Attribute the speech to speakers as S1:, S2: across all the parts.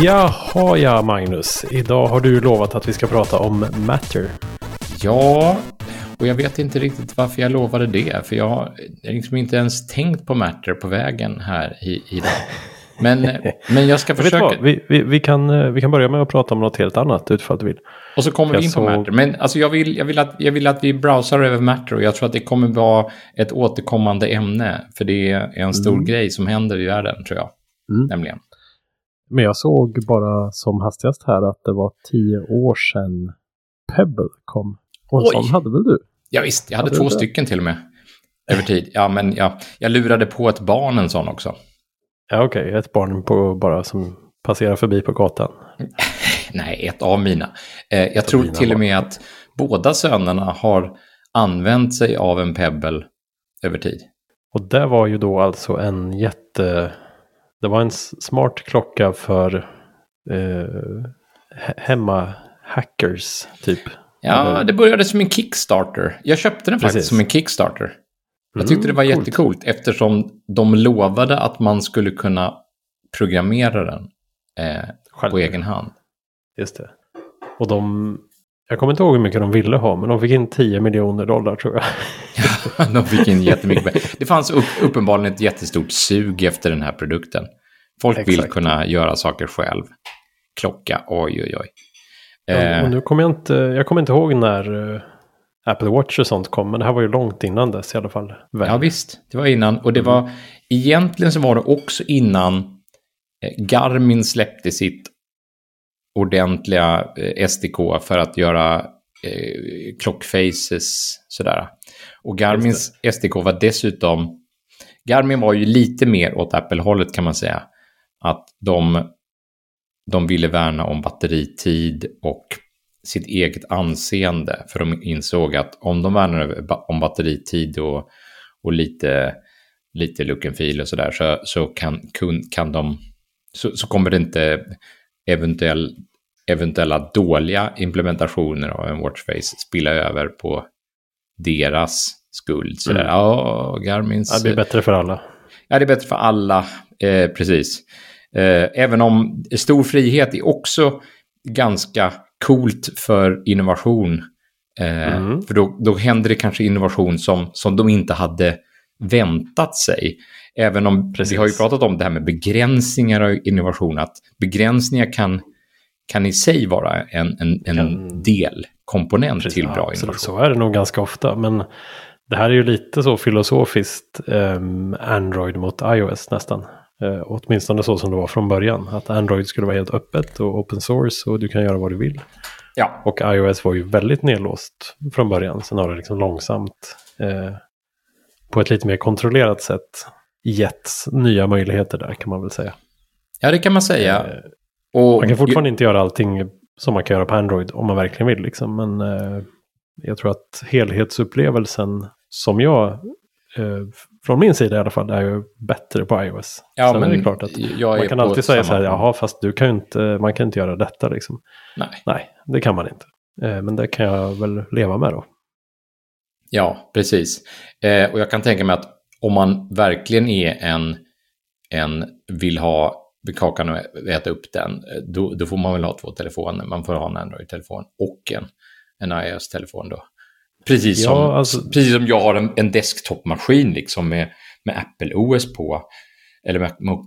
S1: Jaha ja Magnus, idag har du lovat att vi ska prata om Matter.
S2: Ja, och jag vet inte riktigt varför jag lovade det, för jag har liksom inte ens tänkt på Matter på vägen här i, idag. Men, men jag ska försöka.
S1: vi, vi, vi, kan, eh, vi kan börja med att prata om något helt annat utifall du vill.
S2: Och så kommer
S1: Jag
S2: vi in på
S1: såg-
S2: Matter. Men alltså jag, vill, jag, vill att, jag vill att vi browsar över Matter och jag tror att det kommer vara ett återkommande ämne. För det är en stor
S1: Mm.
S2: grej som händer i världen, tror jag.
S1: Mm.
S2: Nämligen.
S1: Men jag såg bara som hastigast här att det var tio år sedan Pebble kom. Och en
S2: Oj.
S1: sån hade väl du?
S2: Ja, visst, jag hade
S1: Hade
S2: två stycken till och med. Över tid. Ja, men ja, jag lurade på ett barn en sån också.
S1: Ja okej, ett barn på bara som passerar förbi på gatan.
S2: Nej, ett av mina. Eh, jag tror
S1: dina
S2: till och
S1: barn.
S2: med att båda sönerna har använt sig av en Pebble över tid.
S1: Och det var ju då alltså en jätte... Det var en smart klocka för eh, he- hemma-hackers typ.
S2: Ja,
S1: Eller-
S2: det började som en Kickstarter. Jag köpte den faktiskt
S1: Precis.
S2: som en Kickstarter. Jag tyckte det var
S1: Mm,
S2: jättekult eftersom de lovade att man skulle kunna programmera den eh, på egen hand.
S1: Just det. Och de... Jag kommer inte ihåg hur mycket de ville ha, men de fick in 10 miljoner dollar tror jag.
S2: de fick in jättemycket. Det fanns upp, uppenbarligen ett jättestort sug efter den här produkten. Folk vill
S1: Exakt.
S2: kunna göra saker själv. Klocka, oj oj oj.
S1: Och,
S2: Eh,
S1: och nu kommer jag inte... Jag kommer inte ihåg när eh, Apple Watch och sånt kom, men det här var ju långt innan dess i alla fall. Väl?
S2: Ja visst, det var innan. Och det
S1: Mm.
S2: var, egentligen så var det också innan eh, Garmin släppte sitt ordentliga SDK för att göra eh, clockfaces sådär. Och Garmins SDK var dessutom, Garmin var ju lite mer åt Apple-hållet kan man säga. Att de, de ville värna om batteritid och sitt eget anseende. För de insåg att om de värnar om batteritid och, och lite, lite look and feel och sådär så, så kan, kun, kan de, så, så kommer det inte eventuell, eventuella dåliga implementationer av en watchface spilla över på deras skuld. Sådär,
S1: Mm.
S2: ja, Garmins...
S1: Ja, det blir bättre för alla.
S2: Ja, det är bättre för alla, eh, precis. Eh, även om stor frihet är också ganska coolt för innovation. Eh,
S1: Mm.
S2: För då, då händer det kanske innovation som, som de inte hade väntat sig. Även om
S1: Precis.
S2: vi har ju pratat om det här med begränsningar och innovation, att begränsningar kan, kan i sig vara en, en, en
S1: Kan-
S2: delkomponent
S1: Precis,
S2: till
S1: ja,
S2: bra
S1: absolut.
S2: innovation.
S1: Så är det nog ganska ofta. Men det här är ju lite så filosofiskt ehm, Android mot iOS nästan. Eh, åtminstone så som det var från början. Att Android skulle vara helt öppet och open source och du kan göra vad du vill.
S2: Ja,
S1: Och iOS var ju väldigt nedlåst från början. Sen har det liksom långsamt eh, på ett lite mer kontrollerat sätt gett nya möjligheter där kan man väl säga.
S2: ja, det kan man säga.
S1: Eh,
S2: Och
S1: Man kan fortfarande inte göra allting som man kan göra på Android om man verkligen vill. Liksom. Men eh, jag tror att helhetsupplevelsen som jag, eh, från min sida i alla fall, är ju bättre på iOS.
S2: Ja,
S1: Sen är
S2: men
S1: det klart att
S2: är
S1: man kan alltid säga så här, jaha, fast du kan inte, man kan inte göra detta liksom.
S2: Nej.
S1: Nej, det kan man inte. Eh, men det kan jag väl leva med då.
S2: Ja, precis. Eh, och jag kan tänka mig att om man verkligen är en, en vill ha kakan och äta upp den, eh, då, då får man väl ha två telefoner. Man får ha en Android-telefon och en, en iOS-telefon då. Precis
S1: Ja,
S2: som,
S1: alltså-
S2: precis som jag har en, en desktop-maskin liksom med, med Apple OS på, eller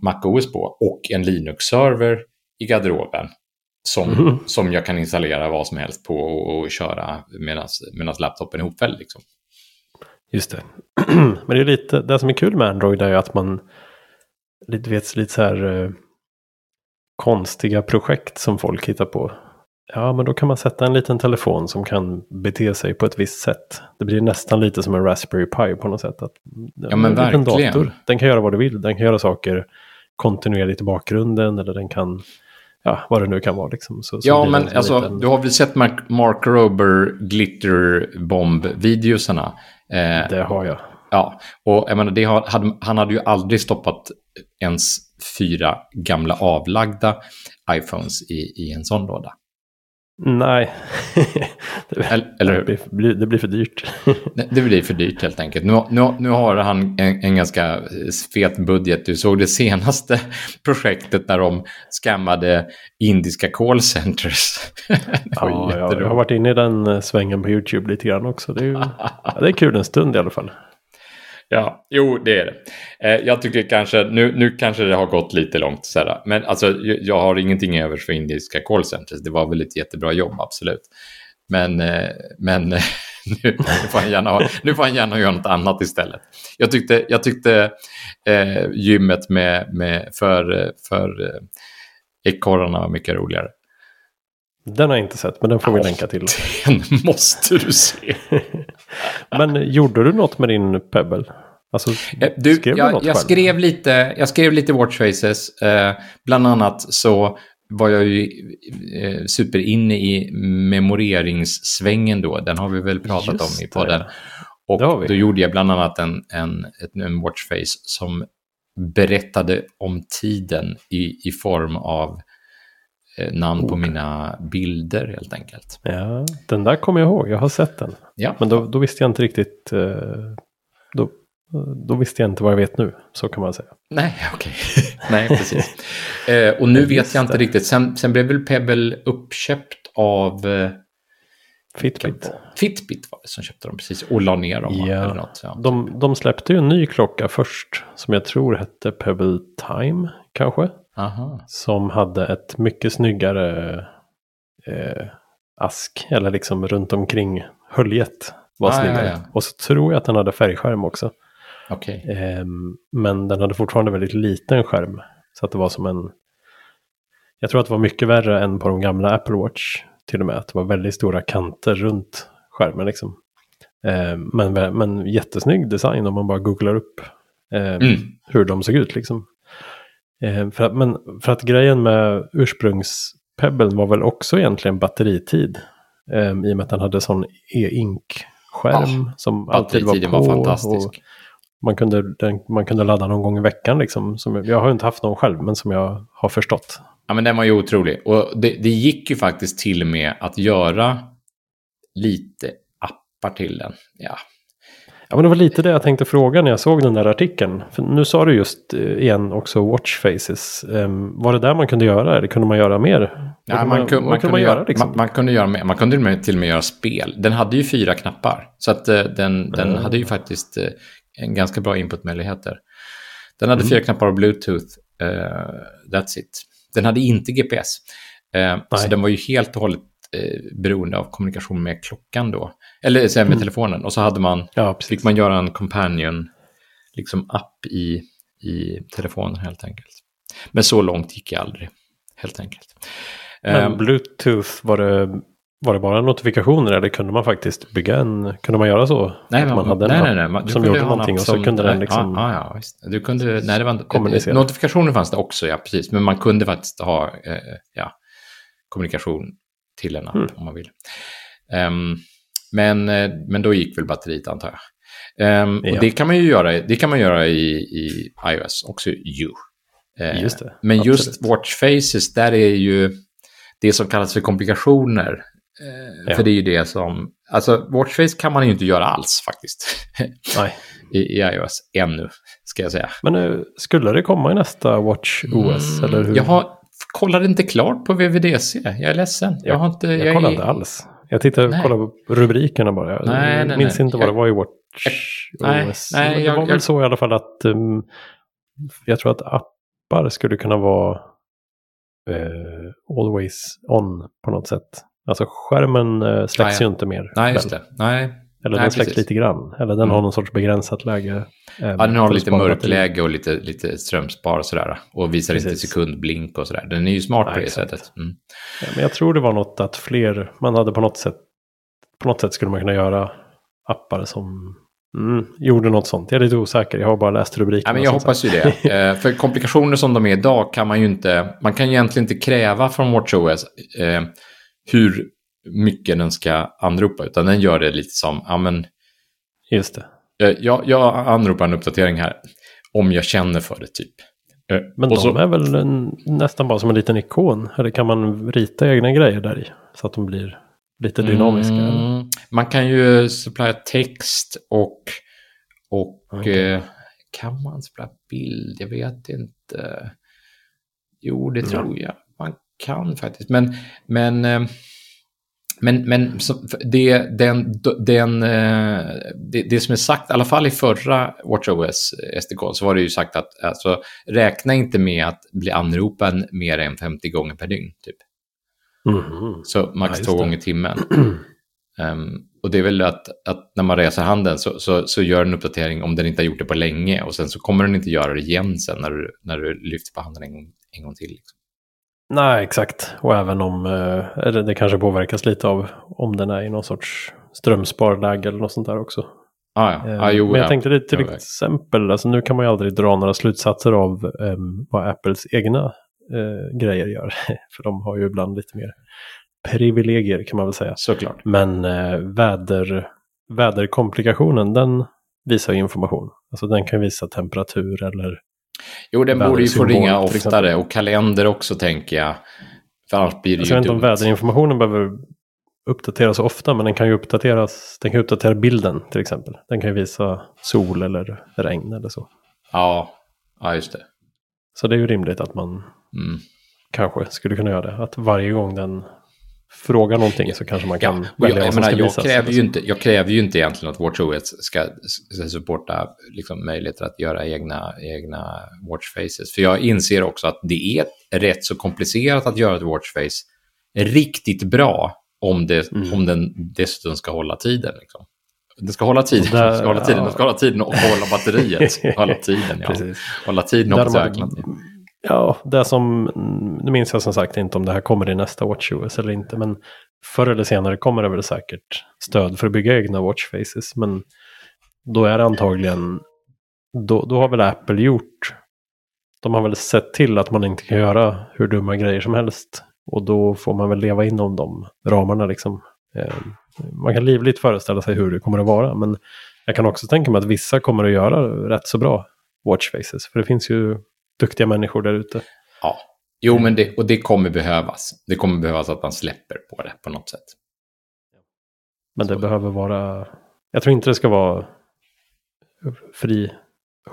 S2: Mac, OS på, och en Linux-server i garderoben. Som,
S1: Mhm.
S2: som jag kan installera vad som helst på och, och köra medan laptopen är ihopfälld. Liksom.
S1: Just det. Men det är lite, det som är kul med Android är ju att man lite vet lite så här eh, konstiga projekt som folk hittar på. Ja, men då kan man sätta en liten telefon som kan bete sig på ett visst sätt. Det blir nästan lite som en Raspberry Pi på något sätt. Att,
S2: Ja, men
S1: en
S2: verkligen.
S1: dator, den kan göra vad du vill. Den kan göra saker kontinuerligt i bakgrunden eller den kan, ja, vad det nu kan vara liksom. Så,
S2: Ja, men
S1: en
S2: alltså,
S1: liten-
S2: du har väl sett Mark, Mark Rober glitterbomb-videosarna? Eh,
S1: Det har jag.
S2: Ja, och jag menar, det hade, han hade ju aldrig stoppat ens fyra gamla avlagda iPhones i, i en sån låda.
S1: Nej,
S2: Eller, eller
S1: det, blir, det blir för dyrt.
S2: Det blir för dyrt helt enkelt. Nu, nu, nu har han en, en ganska fet budget. Du såg det senaste projektet när de skammade indiska callcenters. det
S1: ja, jag, jag har varit inne i den eh, svängen på YouTube lite grann också. Det är, ju, ja, det är kul en stund i alla fall.
S2: Ja, jo, det är det. Eh, jag tycker kanske, nu, nu kanske det har gått lite långt, så här. men alltså, jag, har ingenting över för indiska callcenters. Det var väl ett jättebra jobb, absolut. Men, eh, men nu, får han gärna nu får han gärna göra något annat istället. Jag tyckte, jag tyckte eh, gymmet med, med, för, för eh, ekorrarna var mycket roligare.
S1: Den har jag inte sett, men den får vi länka till.
S2: Den måste du se.
S1: Men gjorde du något med din Pebble? Alltså,
S2: Eh, Du,
S1: skrev du
S2: jag,
S1: något
S2: jag,
S1: själv?
S2: skrev lite, jag skrev lite Watchfaces. Eh, bland annat så var jag ju eh, superinne i memoreringssvängen då. Den har vi väl pratat
S1: Just
S2: om i podden.
S1: det.
S2: Och då gjorde jag bland annat en, en, ett- en Watchface som berättade om tiden i, i form av namn på mina bilder helt enkelt.
S1: Ja, den där kommer jag ihåg. Jag har sett den.
S2: Ja,
S1: Men då, då visste jag inte riktigt. eh, Då, då visste jag inte vad jag vet nu. Så kan man säga.
S2: Nej, okej. Nej, precis. Eh, och nu vet
S1: Just
S2: jag inte riktigt. Sen, sen blev väl Pebble uppköpt av eh,
S1: Fitbit.
S2: Fitbit var det som köpte dem precis och la ner dem.
S1: Ja.
S2: Eller något, ja.
S1: De, de släppte ju en ny klocka först. Som jag tror hette Pebble Time kanske.
S2: Aha.
S1: Som hade ett mycket snyggare eh, ask. Eller liksom runt omkring höljet. Var
S2: Ah, ja,
S1: snyggare.
S2: ja.
S1: Och så tror jag att den hade färgskärm också.
S2: Okej.
S1: Ehm, men den hade fortfarande väldigt liten skärm. Så att det var som en... Jag tror att det var mycket värre än på de gamla Apple Watch. Till och med att det var väldigt stora kanter runt skärmen liksom. Ehm, men, men jättesnygg design om man bara googlar upp ehm,
S2: Mm.
S1: hur de såg ut liksom. Ehm, för att, men för att grejen med ursprungspebben var väl också egentligen batteritid. Ehm, I och med att den hade sån e-ink-skärm som alltid var på.
S2: Batteritiden var fantastisk.
S1: Man kunde, den, man kunde ladda någon gång i veckan liksom. Som, jag har inte haft någon själv, men som jag har förstått.
S2: Ja, men den var ju otrolig. Och det, det gick ju faktiskt till med att göra lite appar till den. Ja,
S1: Ja, men det var lite det jag tänkte fråga när jag såg den där artikeln. För nu sa du just eh, igen också watch faces. Um, var det där man kunde göra eller kunde man göra mer? Vad
S2: man, kunde, man, kunde göra,
S1: liksom?
S2: man, man kunde göra med, man kunde till och med- till och med göra spel. Den hade ju fyra knappar. Så att eh, den, den
S1: Mm.
S2: hade ju faktiskt eh, en ganska bra inputmöjligheter. Den hade
S1: Mm.
S2: fyra knappar och bluetooth. eh, that's it. Den hade inte GPS. Så
S1: Nej.
S2: den var ju helt och hållet eh, beroende av kommunikation med klockan då. Eller med
S1: Mm.
S2: telefonen. Och så hade man,
S1: Ja, precis.
S2: fick man göra en companion liksom app i, i telefonen helt enkelt. Men så långt gick jag aldrig. Helt enkelt.
S1: Men
S2: Eh,
S1: Bluetooth, var det, var det bara notifikationer eller kunde man faktiskt bygga en, kunde man göra så?
S2: Nej, man,
S1: man hade
S2: nej, nej, nej. Man,
S1: som gjorde någonting och så
S2: som-
S1: kunde den liksom
S2: Ja, ja, visst. Du kunde... Nej, det var
S1: kommunicera.
S2: Notifikationer fanns det också, ja, precis. Men man kunde faktiskt ha eh, ja, kommunikation till en app
S1: Mm.
S2: om man vill. Ehm, men, eh, men då gick väl batteriet, antar jag. Ehm,
S1: Ja.
S2: Och det kan man ju göra, det kan man göra i, i iOS, också ju. Eh,
S1: Just det,
S2: Men just
S1: absolut.
S2: Watch Faces, där är ju det som kallas för komplikationer. Eh,
S1: Ja.
S2: För det är ju det som... Alltså, Watchface kan man ju inte göra alls faktiskt.
S1: Nej.
S2: I, I iOS, ännu, ska jag säga.
S1: Men eh, skulle det komma i nästa Watch OS? eller hur?
S2: Mm, Jag har, kollade inte klart på VVDC, jag är ledsen. Jag, har inte...
S1: jag,
S2: är-
S1: kollade inte alls. Jag tittade
S2: Nej.
S1: kollade på rubrikerna bara. Jag
S2: Nej, nej,
S1: minns
S2: nej.
S1: inte vad
S2: Jag-
S1: det var i Watch
S2: nej,
S1: OS.
S2: nej,
S1: det
S2: jag-
S1: var väl
S2: jag-
S1: så i alla fall att um, jag tror att appar skulle kunna vara eh, always on på något sätt. Alltså skärmen eh, släcks
S2: Ah, ja.
S1: ju inte mer.
S2: Nej, just
S1: väl?
S2: det. Nej.
S1: Eller
S2: Nej,
S1: den släcks
S2: precis.
S1: lite grann. Eller den
S2: Mm.
S1: har någon sorts begränsat läge. eh,
S2: Ja, den har lite
S1: batteri.
S2: mörkläge och lite, lite strömspar och sådär. Och visar inte
S1: Precis.
S2: sekundblink och sådär. Den är ju smart på
S1: Nej,
S2: det
S1: exakt.
S2: sättet. Mm.
S1: Ja, men jag tror det var något att fler, man hade på något sätt, på något sätt skulle man kunna göra appar som mm, gjorde något sånt. Jag är lite osäker, jag har bara läst rubrikerna.
S2: Ja, men jag hoppas ju det. Eh, för komplikationer som de är idag kan man ju inte, man kan egentligen inte kräva från WatchOS eh, hur mycket den ska anropa, utan den gör det lite som, ja men,
S1: Just det.
S2: eh, jag, jag anropar en uppdatering här om jag känner för det typ. Eh,
S1: Men
S2: och
S1: de
S2: så-
S1: är väl en, nästan bara som en liten ikon. Eller kan man rita egna grejer där i? Så att de blir lite dynamiska.
S2: Mm, man kan ju supplya text och, och
S1: Okej.
S2: eh, kan man supplya bild? Jag vet inte. Jo, det
S1: Ja.
S2: tror jag man kan faktiskt. Men, men, eh, men, men det, den, den, eh, det, det som är sagt, i alla fall i förra WatchOS SDK, så var det ju sagt att alltså, räkna inte med att bli anropen mer än 50 gånger per dygn. Typ.
S1: Mhm.
S2: Så
S1: Ja,
S2: max
S1: just
S2: två gånger i timmen. Ehm, och det är väl att, att när man reser handen så, så, så gör den uppdatering om den inte har gjort det på länge och sen så kommer den inte göra det igen sen när du, när du lyfter på handen en gång, en gång till. Liksom.
S1: Nej, exakt. Och även om eh, eller det kanske påverkas lite av om den är i någon sorts strömsparläge eller något sånt där också.
S2: Ah, ja,
S1: Eh,
S2: ah, jo,
S1: Men jag
S2: ja.
S1: tänkte det till exempel, alltså nu kan man ju aldrig dra några slutsatser av em, vad Apples egna eh, grejer gör. För de har ju ibland lite mer privilegier kan man väl säga.
S2: Såklart.
S1: Men eh, väder, väderkomplikationen den visar ju information. Alltså den kan visa temperatur eller
S2: Jo, den borde ju få ringa oftare och kalender också tänker jag. För annars blir det
S1: jag
S2: ju
S1: vet inte om väderinformationen behöver uppdateras ofta, men den kan ju uppdateras. Den kan uppdatera bilden till exempel. Den kan ju visa sol eller regn eller så.
S2: Ja, ja, just det.
S1: Så det är ju rimligt att man
S2: Mm.
S1: kanske skulle kunna göra det. Att varje gång den frågar någonting så kanske man kan
S2: Ja,
S1: välja
S2: jag,
S1: vad som ska
S2: jag,
S1: visas.
S2: kräver ju inte, jag kräver ju inte egentligen att WatchOS ska, ska supporta liksom, möjligheter att göra egna, egna watchfaces. För jag inser också att det är rätt så komplicerat att göra ett watchface riktigt bra om, det,
S1: Mm.
S2: om den dessutom ska hålla tiden. Liksom. Den ska hålla tiden,
S1: Där-
S2: den ska hålla tiden,
S1: ja.
S2: den ska hålla tiden och hålla batteriet. hålla tiden, ja.
S1: Precis.
S2: Hålla tiden och hoppas
S1: Ja, det som, nu minns jag som sagt inte om det här kommer i nästa WatchOS eller inte, men förr eller senare kommer det väl säkert stöd för att bygga egna watchfaces, men då är det antagligen, då, då har väl Apple gjort, de har väl sett till att man inte kan göra hur dumma grejer som helst, och då får man väl leva inom de ramarna liksom. Ehm, man kan livligt föreställa sig hur det kommer att vara, men jag kan också tänka mig att vissa kommer att göra rätt så bra watchfaces, för det finns ju duktiga människor där ute.
S2: Ja. Jo, men det, och det kommer behövas. Det kommer behövas att man släpper på det på något sätt.
S1: Men det
S2: Så.
S1: behöver vara... Jag tror inte det ska vara fri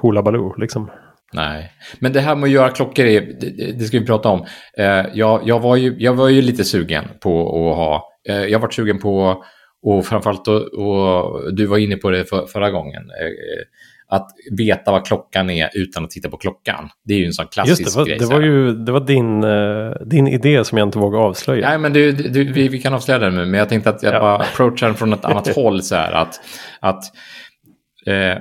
S1: hula baloo liksom.
S2: Nej, men det här med att göra klockor, är, det, det- det ska vi prata om. Eh, jag, jag, var ju, jag var ju lite sugen på att ha, eh, jag var sugen på, och framförallt, och, och du var inne på det för, förra gången, eh, att veta vad klockan är utan att titta på klockan. Det är ju en sån klassisk
S1: Just det, var,
S2: grej.
S1: det var ju det var din, eh, din idé som jag inte vågade avslöja.
S2: Nej, men du, du, vi, vi kan avslöja den nu, men jag tänkte att jag
S1: Ja.
S2: bara approachar den från ett annat håll så här att, att eh, eh,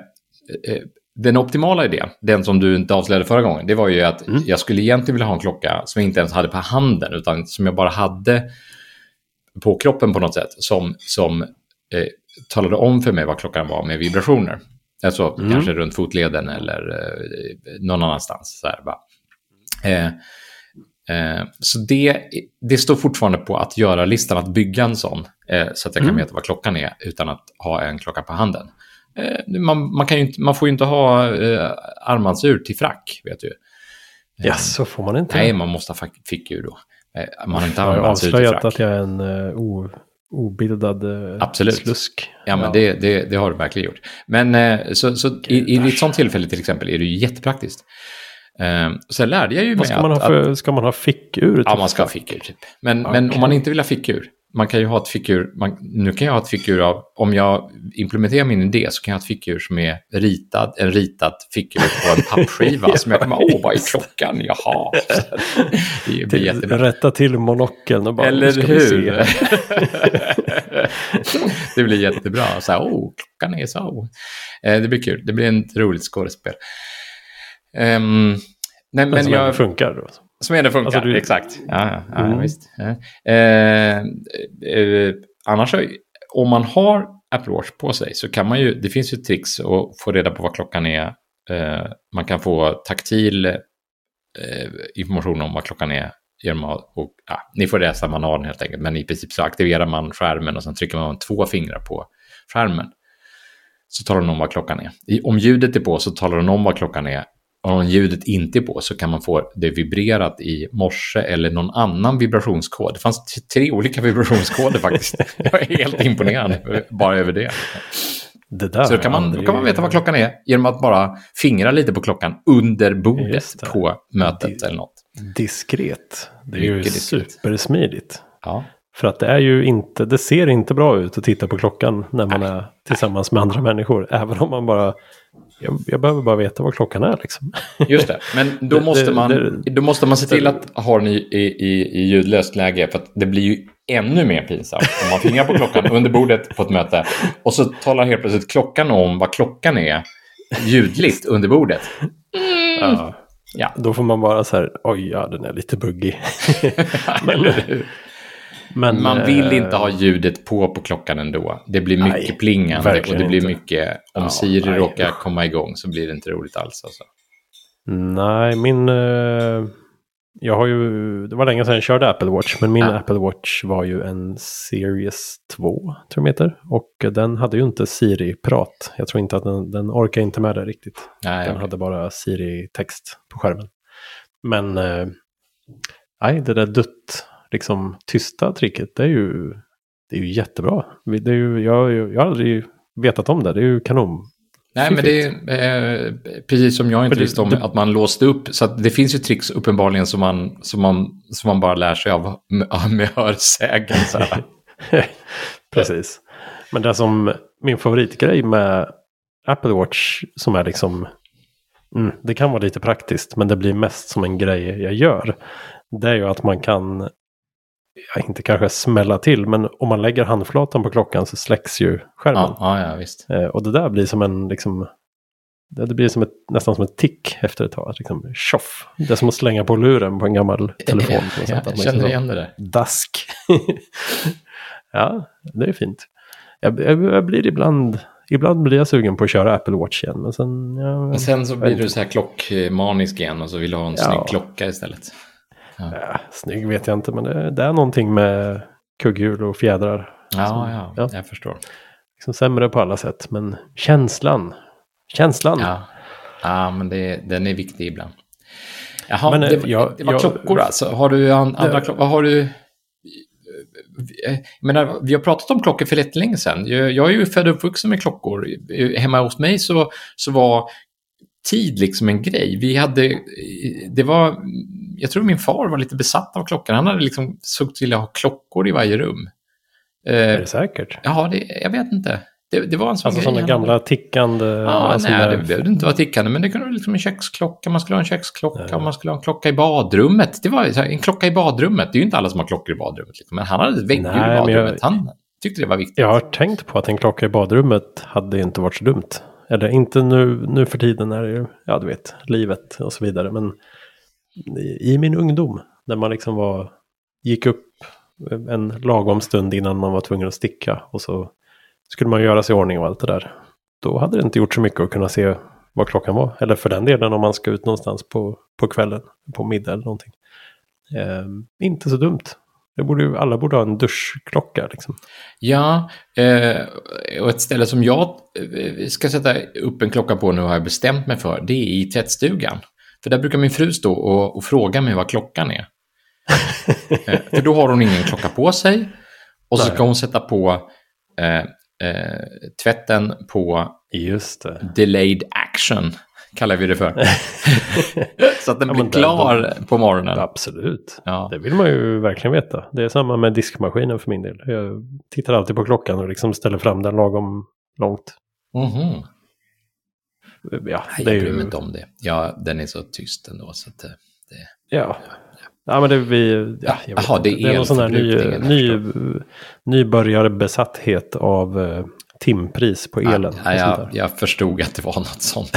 S2: den optimala idén, den som du inte avslöjade förra gången, det var ju att
S1: Mm.
S2: jag skulle egentligen vilja ha en klocka som jag inte ens hade på handen, utan som jag bara hade på kroppen på något sätt, som, som eh, talade om för mig vad klockan var med vibrationer. Alltså
S1: Mm.
S2: kanske runt fotleden eller eh, någon annanstans. Så här. Eh, Eh, så det, det står fortfarande på att göra listan att bygga en sån eh, så att jag kan
S1: Mm.
S2: veta vad klockan är utan att ha en klocka på handen. Eh, man, man, kan inte, man får ju inte ha eh, armbandsur till frack, vet du.
S1: Ja, så får man inte.
S2: Nej, man måste ha fickur då. Eh, man har inte
S1: jag har
S2: armbandsur till
S1: avslöjat
S2: frack.
S1: att jag är en uh, obildad uh,
S2: Absolut.
S1: slusk.
S2: Ja, men Det, det, det har du verkligen gjort. Men eh, så, så i, i ett sånt tillfälle till exempel är det ju jättepraktiskt. Eh, sen lärde jag ju
S1: Vad
S2: mig
S1: ska
S2: att... att
S1: ska man ha fickur?
S2: Ja,
S1: till
S2: man ska ha fickur typ. Men, men
S1: Okej.
S2: om man inte vill ha fickur, man kan ju ha ett fickur, man, nu kan jag ha ett fickur av, om jag implementerar min idé så kan jag ha ett fickur som är ritad, en ritad fickur på en pappskiva som jag kommer, åh vad är klockan, jaha. Det blir
S1: Till,
S2: jättebra.
S1: rätta till monokeln och bara,
S2: Eller hur? det blir jättebra. Så här, åh, klockan är så. Eh, det blir kul. Det blir ett roligt skådespel. Um, nej,
S1: Men
S2: men jag...
S1: funkar. Då.
S2: Som ändå funkar,
S1: Alltså, du-
S2: exakt. Ja, ja, ja
S1: Mm.
S2: visst. Ja. Eh, eh, annars, så, om man har Apple Watch på sig så kan man ju, det finns ju tricks att få reda på vad klockan är. Eh, man kan få taktil eh, information om vad klockan är genom att, och, ja, ni får läsa manualen helt enkelt, men i princip så aktiverar man skärmen och sen trycker man två fingrar på skärmen. Så talar den om vad klockan är. I, om ljudet är på så talar den om vad klockan är om ljudet inte är på så kan man få det vibrerat i morse eller någon annan vibrationskod. Det fanns tre olika vibrationskoder faktiskt. Jag är helt imponerad bara över det.
S1: Det där
S2: Så då kan man, då kan man veta vad klockan är genom att bara fingra lite på klockan under bordet på mötet eller något.
S1: Diskret. Det är ju
S2: Mycket diskret.
S1: supersmidigt.
S2: Ja.
S1: För att det är ju inte, det ser inte bra ut att titta på klockan när man är tillsammans med andra människor. Även om man bara, jag, jag behöver bara veta vad klockan är liksom.
S2: Just det, men då måste, man,
S1: det-
S2: då måste man se till att ha den i, i, i, ljudlöst läge för att det blir ju ännu mer pinsamt om man fingrar på klockan under bordet på ett möte och så talar helt plötsligt klockan om vad klockan är ljudligt under bordet.
S1: Ja.
S2: Ja.
S1: Då får man bara så här, oj ja den är lite buggig. men? Men,
S2: Man vill
S1: eh,
S2: inte ha ljudet på på klockan ändå. Det blir mycket
S1: Nej,
S2: plingande och det blir
S1: inte.
S2: mycket, om
S1: Ja,
S2: Siri
S1: nej,
S2: råkar komma igång så blir det inte roligt alls. Alltså.
S1: Nej, min... eh, jag har ju... Det var länge sedan jag körde Apple Watch. Men min
S2: Ja.
S1: Apple Watch var ju en Series 2, tror jag heter. Och den hade ju inte Siri-prat. Jag tror inte att den, den orkar inte med det riktigt.
S2: Nej,
S1: Den hade bara Siri-text på skärmen. Men... eh, nej, det där dutt, liksom tysta tricket, det är ju... Det är ju jättebra. Det är ju, jag, jag har aldrig vetat om det. Det är ju kanon.
S2: Nej, men det är eh, precis som jag inte visste om
S1: det-
S2: att man låste upp. Så det finns ju tricks uppenbarligen som man, som man, som man bara lär sig av med, med hörsägen.
S1: Precis. Men det som min favoritgrej med Apple Watch som är liksom mm, det kan vara lite praktiskt men det blir mest som en grej jag gör. Det är ju att man kan ja, inte kanske smälla till men om man lägger handflatan på klockan så släcks ju skärmen.
S2: Ja, ja, ja, visst.
S1: Eh, och det där blir som en liksom det blir som ett, nästan som ett tick efter ett tag. Liksom, tjoff. Det är som att slänga på luren på en gammal telefon.
S2: Ja,
S1: sätt,
S2: jag känner igen det där.
S1: Dask. ja, det är fint. Jag, jag, jag blir ibland, ibland blir jag sugen på att köra Apple Watch igen. Men sen, ja,
S2: Men sen så blir du så här klockmanisk igen och så vill du ha en
S1: Ja.
S2: snygg klocka istället.
S1: Ja, snygg vet jag inte. Men det, det är någonting med kugghjul och fjädrar.
S2: Ja, ja,
S1: ja.
S2: jag förstår.
S1: Liksom sämre på alla sätt. Men känslan. Känslan.
S2: Ja, ja men det, den är viktig ibland. Jaha,
S1: Men, eh,
S2: det, var-
S1: jag-
S2: det var
S1: jag-
S2: klockor alltså. Har du an, andra klockor? Vad har du? Jag menar, vi har pratat om klockor för länge sedan. Jag, jag är ju född och uppvuxen med klockor. Hemma hos mig så, så var tid liksom en grej. Vi hade, det var, jag tror min far var lite besatt av klockan. Han hade liksom såg till att ha klockor i varje rum.
S1: Är
S2: Eh,
S1: det säkert?
S2: ja, det, jag vet inte. Det, det var en sån
S1: Alltså
S2: grej.
S1: sådana gamla tickande...
S2: Ja,
S1: alltså
S2: nej,
S1: där-
S2: det behövde inte vara tickande, men det kunde vara liksom en köksklocka, man skulle ha en köksklocka,
S1: Ja.
S2: och man skulle ha en klocka i badrummet. Det var en klocka i badrummet, det är ju inte alla som har klockor i badrummet, liksom. men han hade ett väggjul i
S1: men jag-
S2: badrummet. Han tyckte det var viktigt.
S1: Jag har tänkt på att en klocka i badrummet hade inte varit så dumt. Eller inte nu, nu för tiden är det ju, ja du vet, livet och så vidare. Men i, i min ungdom, när man liksom var, gick upp en lagom stund innan man var tvungen att sticka. Och så skulle man göra sig i ordning och allt det där. Då hade det inte gjort så mycket att kunna se vad klockan var. Eller för den delen om man ska ut någonstans på, på kvällen, på middag eller någonting. Eh, inte så dumt. Det borde alla borde ha en duschklocka liksom.
S2: Ja, eh, och ett ställe som jag eh, ska sätta upp en klocka på nu har jag bestämt mig för, det är i tvättstugan. För där brukar min fru stå och, och fråga mig vad klockan är. eh, för då har hon ingen klocka på sig. Och så ska hon sätta på eh, eh, tvätten på
S1: Just det.
S2: delayed action, kallar vi det för. så att den
S1: Ja,
S2: blir klar på morgonen.
S1: Absolut.
S2: Ja.
S1: Det vill man ju verkligen veta. Det är samma med diskmaskinen för min del. Jag tittar alltid på klockan och liksom ställer fram den lagom långt.
S2: Mhm.
S1: Ja,
S2: Nej,
S1: det är
S2: jag bryr mig
S1: ju...
S2: inte om det. Ja, den är så tyst ändå. Så att, eh, det...
S1: Ja. Ja, men det vi... Ja, jag
S2: Jaha, det är
S1: det är någon sån här ny, ny, nybörjarbesatthet av eh, timpris på elen.
S2: Ja, jag, jag förstod att det var något sånt.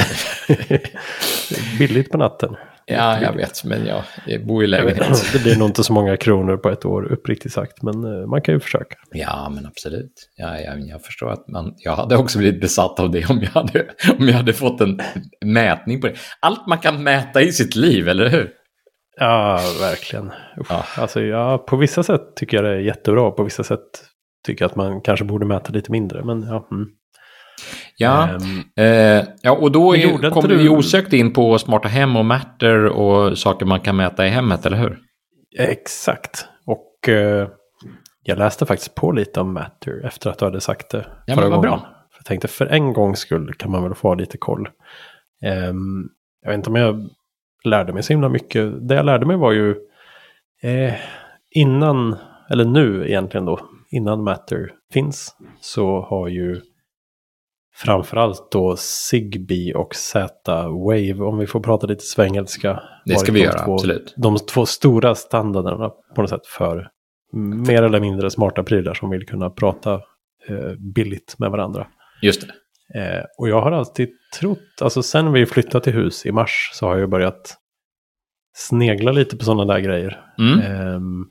S1: Billigt på natten.
S2: ja, jag vet, men jag, jag bor i lägenhet.
S1: det blir nog inte så många kronor på ett år, uppriktigt sagt. Men eh, man kan ju försöka.
S2: Ja, men absolut. Ja, jag, jag förstår att man... Jag hade också blivit besatt av det om jag hade, om jag hade fått en mätning på det. Allt man kan mäta i sitt liv, eller hur?
S1: Ja, verkligen.
S2: Ja.
S1: Alltså, ja, på vissa sätt tycker jag det är jättebra. På vissa sätt tycker att man kanske borde mäta lite mindre. Men ja, mm.
S2: Ja,
S1: Ehm,
S2: eh, ja och då är- kommer
S1: du-
S2: vi osökt in på smarta hem och Matter och saker man kan mäta i hemmet, eller hur?
S1: Exakt. Och eh, jag läste faktiskt på lite om Matter efter att du hade sagt det
S2: Ja,
S1: förra
S2: men vad
S1: gången.
S2: bra.
S1: För jag tänkte för en gångs skull kan man väl få ha lite koll. Ehm, jag vet inte om jag lärde mig så himla mycket. Det jag lärde mig var ju eh, innan, eller nu egentligen då, innan Matter finns, så har ju framförallt då Zigbee och Z-Wave, om vi får prata lite svengelska.
S2: Det ska vi
S1: de
S2: göra,
S1: två,
S2: absolut.
S1: De två stora standarderna på något sätt för mer eller mindre smarta prylar som vill kunna prata eh, billigt med varandra.
S2: Just det.
S1: Eh, och jag har alltid trott, alltså sen vi flyttade till hus i mars så har jag börjat snegla lite på sådana där grejer.
S2: Mm.
S1: Ehm,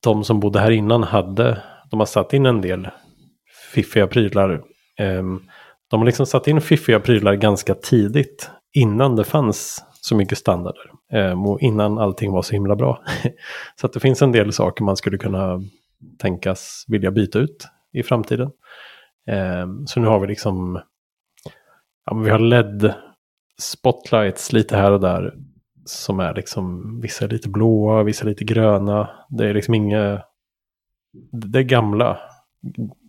S1: de som bodde här innan hade, de har satt in en del fiffiga prylar. Ehm, de har liksom satt in fiffiga prylar ganska tidigt, innan det fanns så mycket standarder. Ehm, och innan allting var så himla bra. så att det finns en del saker man skulle kunna tänkas vilja byta ut i framtiden. Ehm, så nu har vi liksom, ja, vi har LED spotlights lite här och där. Som är liksom, vissa är lite blåa, vissa är lite gröna. Det är liksom inga, det är gamla.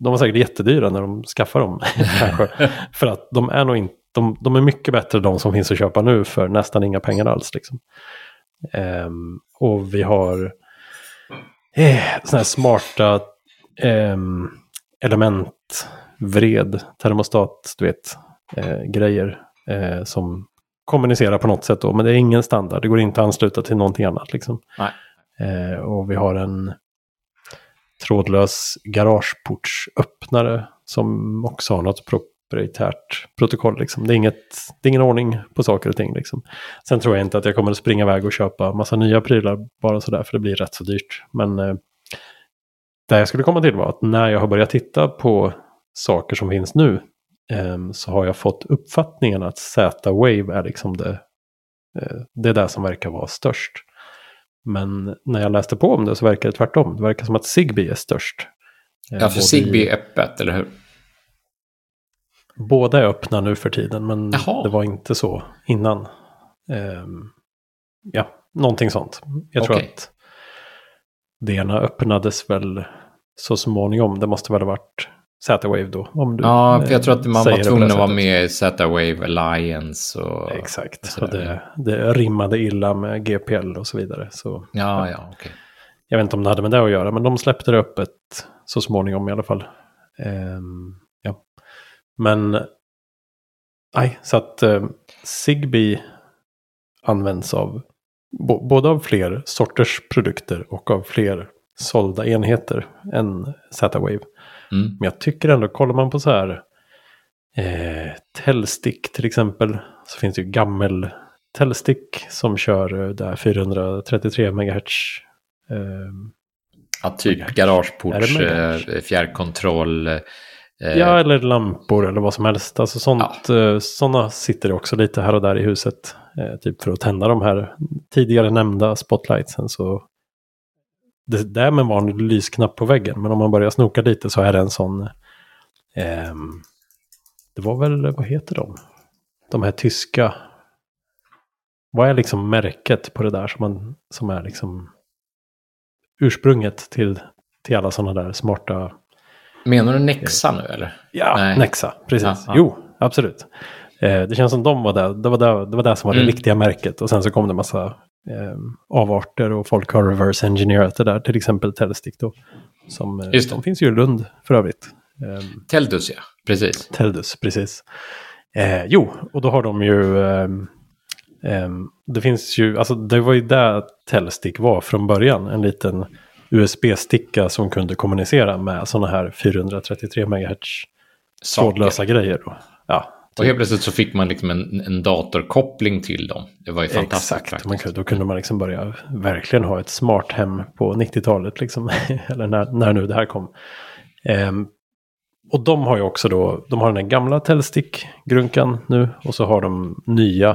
S1: De var säkert jättedyra när de skaffade dem. kanske. För att de är nog inte, de, de är mycket bättre de som finns att köpa nu för nästan inga pengar alls. Liksom. Ehm, och vi har eh, sådana här smarta ehm, element, vred, termostat, du vet, eh, grejer eh, som kommunicerar på något sätt då. Men det är ingen standard, det går inte att ansluta till någonting annat liksom. Eh, och vi har en trådlös garageportsöppnare som också har något proprietärt protokoll. Liksom. Det, är inget, det är ingen ordning på saker och ting. Liksom. Sen tror jag inte att jag kommer att springa iväg och köpa massa nya prylar bara sådär, för det blir rätt så dyrt. Men eh, det jag skulle komma till var att när jag har börjat titta på saker som finns nu så har jag fått uppfattningen att Z-Wave är liksom det, eh, det är det som verkar vara störst. Men när jag läste på om det så verkar det tvärtom. Det verkar som att Zigbee är störst. Eh,
S2: Ja, för Zigbee är öppet, eller hur?
S1: Båda är öppna nu för tiden, men
S2: Jaha.
S1: det var inte så innan. Ehm, ja, någonting sånt. Jag tror
S2: Okej.
S1: att det ena öppnades väl så småningom. Det måste väl ha varit Z-Wave då. Om du,
S2: Ja, för jag tror att man var tvungen att vara med i Z-Wave Alliance och...
S1: Exakt,
S2: sådär.
S1: och det, det rimmade illa med GPL och så vidare. Så
S2: Ja, ja, okej.
S1: jag vet inte om det hade med det att göra, men de släppte det öppet så småningom i alla fall. Ehm, ja. Men, nej, så att eh, Zigbee används av både av fler sorters produkter och av fler sålda enheter än Z-Wave.
S2: Mm.
S1: Men jag tycker ändå, kollar man på så här eh, Telstick till exempel, så finns det ju gammel Telstick som kör eh, där 433 MHz. Eh,
S2: Ja, typ garageports, eh, fjärrkontroll. Eh,
S1: ja, eller lampor eller vad som helst. Alltså sånt, eh, sådana sitter det också lite här och där i huset. Typ för att tända de här tidigare nämnda spotlightsen. Så det där med en vanlig lysknapp på väggen. Men om man börjar snoka lite så är det en sån. ehm, det var väl, vad heter de? De här tyska. Vad är liksom märket på det där som, man, som är liksom ursprunget till, till alla sådana där smarta
S2: Menar du Nexa nu eller?
S1: Ja,
S2: Nej.
S1: Nexa, precis.
S2: Ja, ja.
S1: Jo, absolut. Eh, det känns som de var där. Det var det, det, var det som var
S2: Mm.
S1: det riktiga märket. Och sen så kom det massa eh, avarter och folk har reverse engineerat det där. Till exempel Telestick då. Som, eh,
S2: Just det.
S1: de finns ju i Lund för övrigt. Eh,
S2: Teldus ja, precis.
S1: Teldus, precis. Eh, jo, och då har de ju... ehm, det finns ju, alltså det var ju där Telstick var från början. En liten USB-sticka som kunde kommunicera med sådana här 433 MHz trådlösa grejer. Då. Ja,
S2: Och helt plötsligt så fick man liksom en, en datorkoppling till dem. Det var ju fantastiskt
S1: exakt. Man, kunde- då kunde man liksom börja verkligen ha ett smart hem på 90-talet. Liksom. Eller när, när nu det här kom. Ehm, och de har ju också då, de har den här gamla Telstick-grunkan nu. Och så har de nya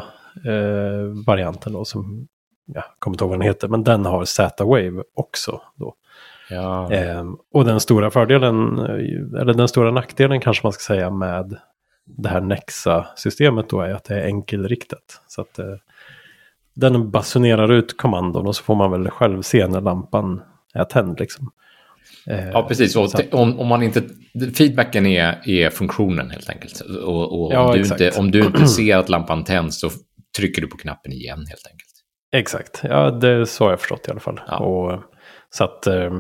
S1: eh, varianten då som, ja, jag kommer inte ihåg vad den heter. Men den har Z-Wave också då.
S2: Ja.
S1: Eh, och den stora fördelen, eh, eller den stora nackdelen kanske man ska säga med det här Nexa-systemet då är att det är enkelriktat. Så att eh, den basunerar ut kommandon och så får man väl själv se när lampan är tänd liksom.
S2: Eh, ja, precis. Och om, om man inte, feedbacken är, är funktionen helt enkelt. Och, och ja, om, du inte, om du inte ser att lampan tänds så trycker du på knappen igen helt enkelt.
S1: Exakt, ja det är så har jag förstått i alla fall. Ja. Och, så att eh,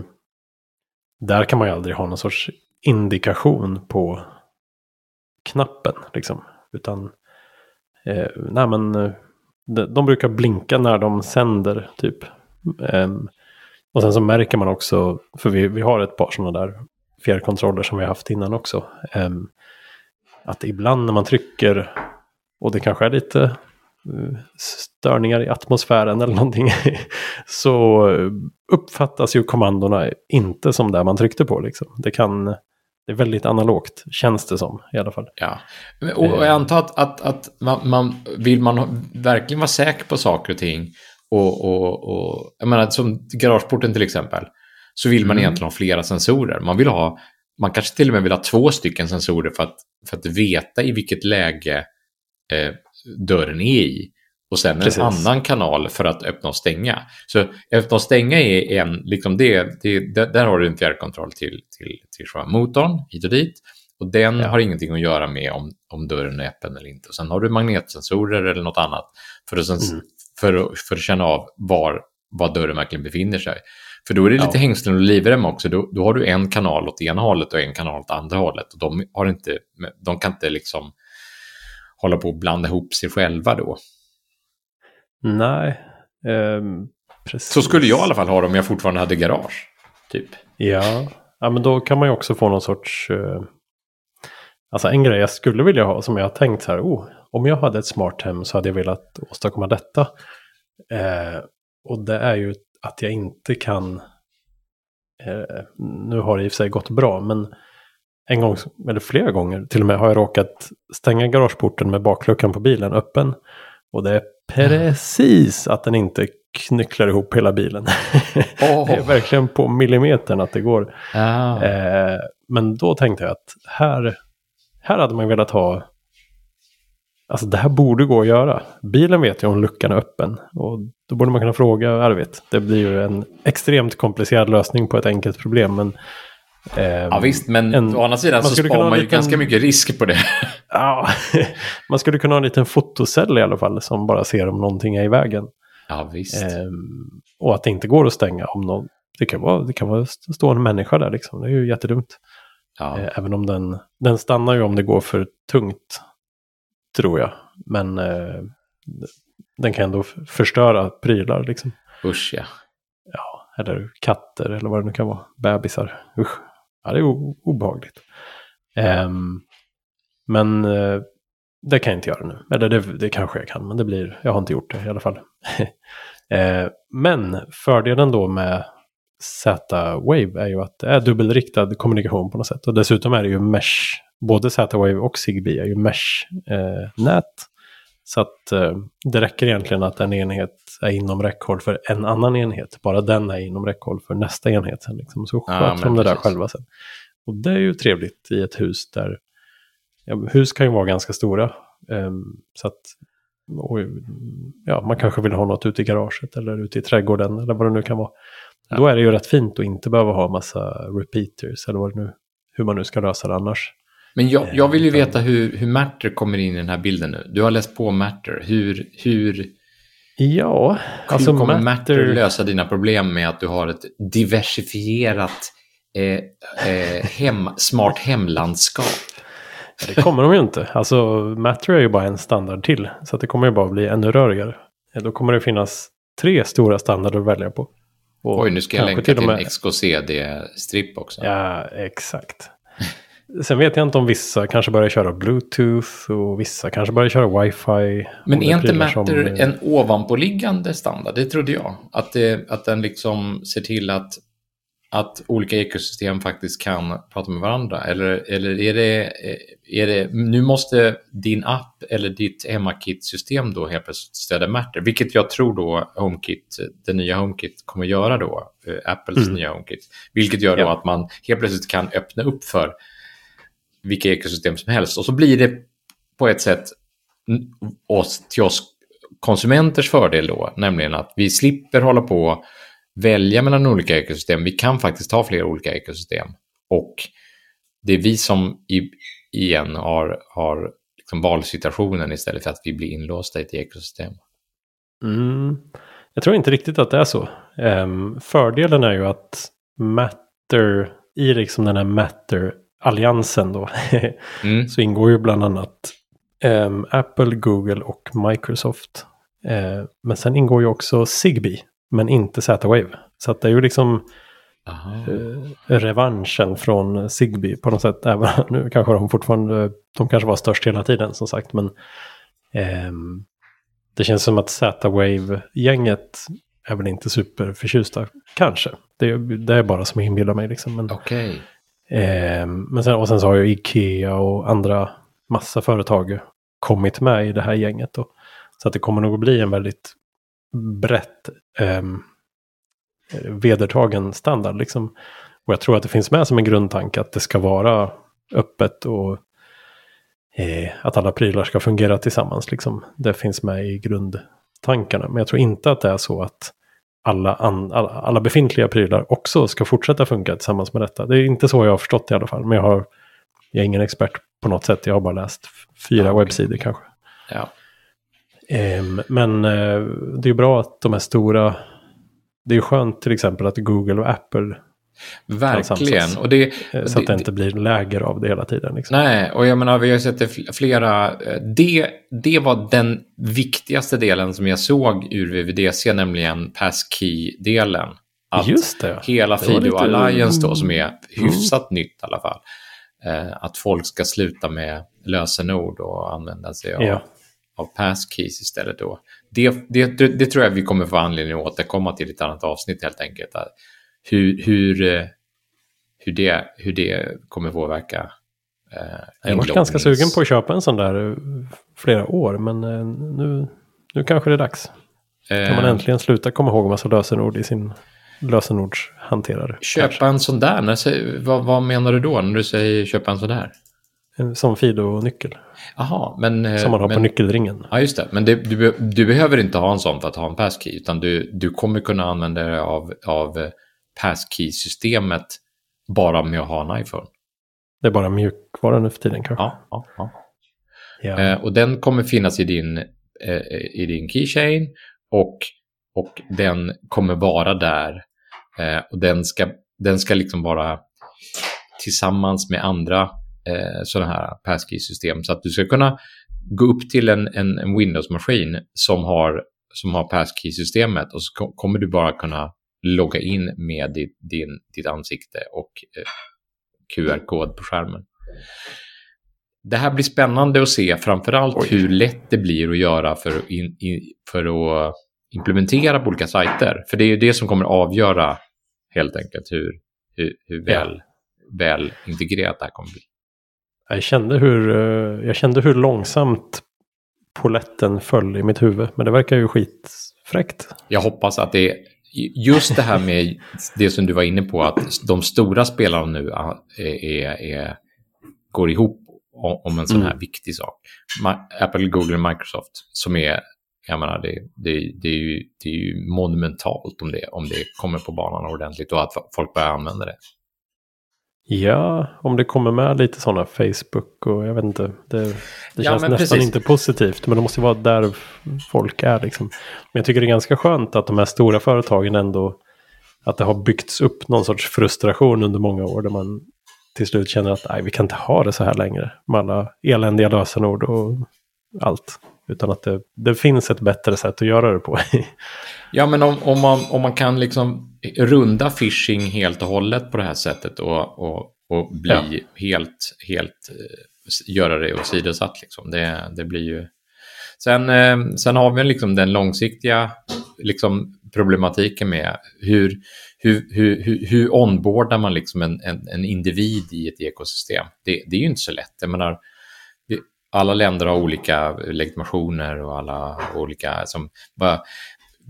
S1: där kan man ju aldrig ha någon sorts indikation på knappen. Liksom. Utan, eh, nej men, eh, de, de, brukar blinka när de sänder typ. Eh, och sen så märker man också, för vi, vi har ett par sådana där fjärrkontroller som vi har haft innan också. Eh, att ibland när man trycker, och det kanske är lite eh, störningar i atmosfären eller någonting. så eh, uppfattas ju kommandona inte som det man tryckte på. Liksom. Det, kan, det är väldigt analogt, känns det som i alla fall.
S2: Ja, och jag eh. antar att, att, att man, man, vill man verkligen vara säker på saker och ting och, och, och jag menar som garageporten till exempel så vill man mm. egentligen ha flera sensorer. Man vill ha, man kanske till och med vill ha två stycken sensorer för att, för att veta i vilket läge eh, dörren är i. Och sen Precis. en annan kanal för att öppna och stänga. Så öppna och stänga är en, liksom det, det, där har du en fjärrkontroll till, till, till själva motorn, hit och dit. Och den ja. har ingenting att göra med om, om dörren är öppen eller inte. Och sen har du magnetsensorer eller något annat för att, sen, mm. för, att, för att känna av var, var dörren verkligen befinner sig. För då är det lite ja. hängslen och livrem också. Då, då har du en kanal åt ena hållet och en kanal åt andra hållet. Och de, har inte, de kan inte liksom hålla på att blanda ihop sig själva då.
S1: Nej, eh,
S2: precis. Så skulle jag i alla fall ha det om jag fortfarande hade garage. Typ.
S1: Ja, ja men då kan man ju också få någon sorts... Eh, alltså en grej jag skulle vilja ha som jag har tänkt så här. Oh, om jag hade ett smart hem så hade jag velat åstadkomma detta. Eh, och det är ju att jag inte kan... Eh, nu har det i och för sig gått bra, men en gång, eller flera gånger till och med, har jag råkat stänga garageporten med bakluckan på bilen öppen. Och det är precis att den inte knycklar ihop hela bilen. Oh. det är verkligen på millimetern att det går. Ah. Eh, men då tänkte jag att här, här hade man velat ha Alltså det här borde gå att göra. Bilen vet ju om luckan är öppen. Och då borde man kunna fråga Arvid. Det blir ju en extremt komplicerad lösning på ett enkelt problem. Men
S2: Eh, ja visst, men en, å andra sidan så sparar man ju liten, ganska mycket risk på det.
S1: ja, man skulle kunna ha en liten fotocell i alla fall som bara ser om någonting är i vägen.
S2: Ja, visst. Eh,
S1: och att det inte går att stänga om någon... Det kan vara, det kan vara stå en människa där liksom. Det är ju jättedumt. Ja. Eh, även om den, den stannar ju om det går för tungt. Tror jag. Men eh, den kan ändå förstöra prylar liksom.
S2: Usch ja.
S1: Ja, eller katter eller vad det nu kan vara. Bebisar. Usch. Ja, det är obehagligt. Um, men uh, det kan jag inte göra nu. Eller det, det kanske jag kan, men det blir, jag har inte gjort det i alla fall. uh, men fördelen då med Z-Wave är ju att det är dubbelriktad kommunikation på något sätt. Och dessutom är det ju mesh. Både Z-Wave och Zigbee är ju mesh-nät. Eh, så att eh, det räcker egentligen att en enhet är inom räckhåll för en annan enhet. Bara den är inom räckhåll för nästa enhet. Sen, liksom. Så sköter ja, de det där själva sen. Och det är ju trevligt i ett hus där ja, hus kan ju vara ganska stora. Um, så att och, ja, man kanske vill ha något ute i garaget eller ute i trädgården eller vad det nu kan vara. Ja. Då är det ju rätt fint att inte behöva ha massa repeaters eller vad det nu, hur man nu ska lösa det annars.
S2: Men jag, jag vill ju veta hur, hur Matter kommer in i den här bilden nu. Du har läst på Matter. Hur, hur,
S1: ja,
S2: alltså hur kommer Matter... Matter lösa dina problem med att du har ett diversifierat eh, eh, hem, smart hemlandskap?
S1: Det kommer de ju inte. Alltså Matter är ju bara en standard till. Så att det kommer ju bara bli ännu rörigare. Då kommer det finnas tre stora standarder att välja på.
S2: Och Oj, nu ska jag länka till, till en XKCD-stripp också.
S1: Ja, exakt. Sen vet jag inte om vissa kanske börjar köra Bluetooth och vissa kanske börjar köra Wi-Fi.
S2: Men är inte Matter som... en ovanpåliggande standard? Det trodde jag. Att, det, att den liksom ser till att att olika ekosystem faktiskt kan prata med varandra? Eller, eller är, det, är det, nu måste din app eller ditt HemmaKit-system då helt plötsligt stödja Matter, vilket jag tror då HomeKit, den nya HomeKit kommer göra då, eh, Apples mm. nya HomeKit, vilket gör då ja. att man helt plötsligt kan öppna upp för vilka ekosystem som helst och så blir det på ett sätt oss, till oss konsumenters fördel då, nämligen att vi slipper hålla på välja mellan olika ekosystem. Vi kan faktiskt ha flera olika ekosystem. Och det är vi som i, igen har, har liksom valsituationen istället för att vi blir inlåsta i ett ekosystem.
S1: Mm. Jag tror inte riktigt att det är så. Um, fördelen är ju att Matter, i liksom den här matter Matter-alliansen då, mm. så ingår ju bland annat um, Apple, Google och Microsoft. Uh, men sen ingår ju också Zigbee men inte Z-Wave. Så att det är ju liksom eh, revanschen från Zigbee på något sätt. Även nu kanske de fortfarande, de kanske var störst hela tiden som sagt. Men eh, det känns som att Z-Wave-gänget är väl inte superförtjusta. Kanske. Det, det är bara som jag inbillar mig liksom. Men,
S2: okay
S1: eh, men sen, och sen så har ju Ikea och andra massa företag kommit med i det här gänget. Då. Så att det kommer nog att bli en väldigt brett eh, vedertagen standard. Liksom. Och jag tror att det finns med som en grundtanke att det ska vara öppet och eh, att alla prylar ska fungera tillsammans. Liksom. Det finns med i grundtankarna. Men jag tror inte att det är så att alla, an, alla, alla, befintliga prylar också ska fortsätta funka tillsammans med detta. Det är inte så jag har förstått i alla fall. Men jag, har, jag är ingen expert på något sätt. Jag har bara läst fyra ja, webbsidor kanske.
S2: Ja.
S1: Ehm, men eh, det är bra att de är stora. Det är skönt till exempel att Google och Apple
S2: Verkligen. Och det,
S1: eh, så att det, inte blir läger av det hela tiden. Liksom.
S2: Nej, och jag menar vi har sett det flera. Eh, det, det var den viktigaste delen som jag såg ur VVDC, nämligen passkey-delen.
S1: Att Just det.
S2: Hela Fido lite... Alliance då, som är hyfsat mm. nytt i alla fall. att folk ska sluta med lösenord och använda sig av ja av passkeys istället då. Det, det, det, det, tror jag vi kommer få anledning att återkomma till i ett annat avsnitt helt enkelt. Hur, hur, eh, hur, det, hur det kommer påverka
S1: eh, Jag har varit ganska sugen på att köpa en sån där eh, flera år, men eh, nu, nu kanske det är dags. Kan man äntligen sluta komma ihåg en massa lösenord i sin lösenordshanterare?
S2: Köpa kanske. en sån där? När, vad, vad menar du då när du säger köpa en sån där?
S1: Som Fido-nyckel.
S2: Jaha, men...
S1: Eh, som man har
S2: men,
S1: på nyckelringen.
S2: Ja, just det. Men det, du, du, behöver inte ha en sån för att ha en passkey, utan du, du kommer kunna använda dig av, av eh, passkey-systemet bara med att ha en iPhone.
S1: Det är bara mjukvara nu för tiden kanske?
S2: Ja. ja, ja. ja. Eh, och den kommer finnas i din, eh, i din keychain och, och den kommer vara där. Eh, och den ska, den ska liksom vara tillsammans med andra eh, sådana här passkey-system. Så att du ska kunna gå upp till en, en, en Windows-maskin som har, som har passkey-systemet och så kommer du bara kunna logga in med ditt, din, ditt ansikte och eh, QR-kod på skärmen. Det här blir spännande att se, framförallt Oj. hur lätt det blir att göra för, in, in, för att implementera på olika sajter. För det är ju det som kommer avgöra helt enkelt hur, hur, hur väl, ja. väl integrerat det här kommer bli.
S1: Jag kände hur, eh, jag kände hur långsamt poletten föll i mitt huvud. Men det verkar ju skitfräckt.
S2: Jag hoppas att det är just det här med det som du var inne på, att de stora spelarna nu är, är, är går ihop om en sån här mm. viktig sak. Apple, Google och Microsoft som är, jag menar, det, det, det, är ju, det är ju monumentalt om det, om det kommer på banan ordentligt och att folk börjar använda det.
S1: Ja, om det kommer med lite sådana Facebook och jag vet inte. Det, det ja, känns nästan precis. inte positivt. Men det måste vara där folk är liksom. Men jag tycker det är ganska skönt att de här stora företagen ändå. Att det har byggts upp någon sorts frustration under många år. Där man till slut känner att nej, vi kan inte ha det så här längre. Med alla eländiga lösenord och allt. Utan att det, det finns ett bättre sätt att göra det på.
S2: ja, men om, om, man, om man kan liksom runda phishing helt och hållet på det här sättet och, och, och bli ja. helt, helt, eh, göra det åsidosatt. Liksom. Det, det blir ju... Sen, eh, sen har vi liksom den långsiktiga liksom, problematiken med hur, hur, hur, hur, hur onboardar man liksom en, en, en individ i ett ekosystem? Det, det är ju inte så lätt. Jag menar, det, alla länder har olika legitimationer och alla olika... Som, bara,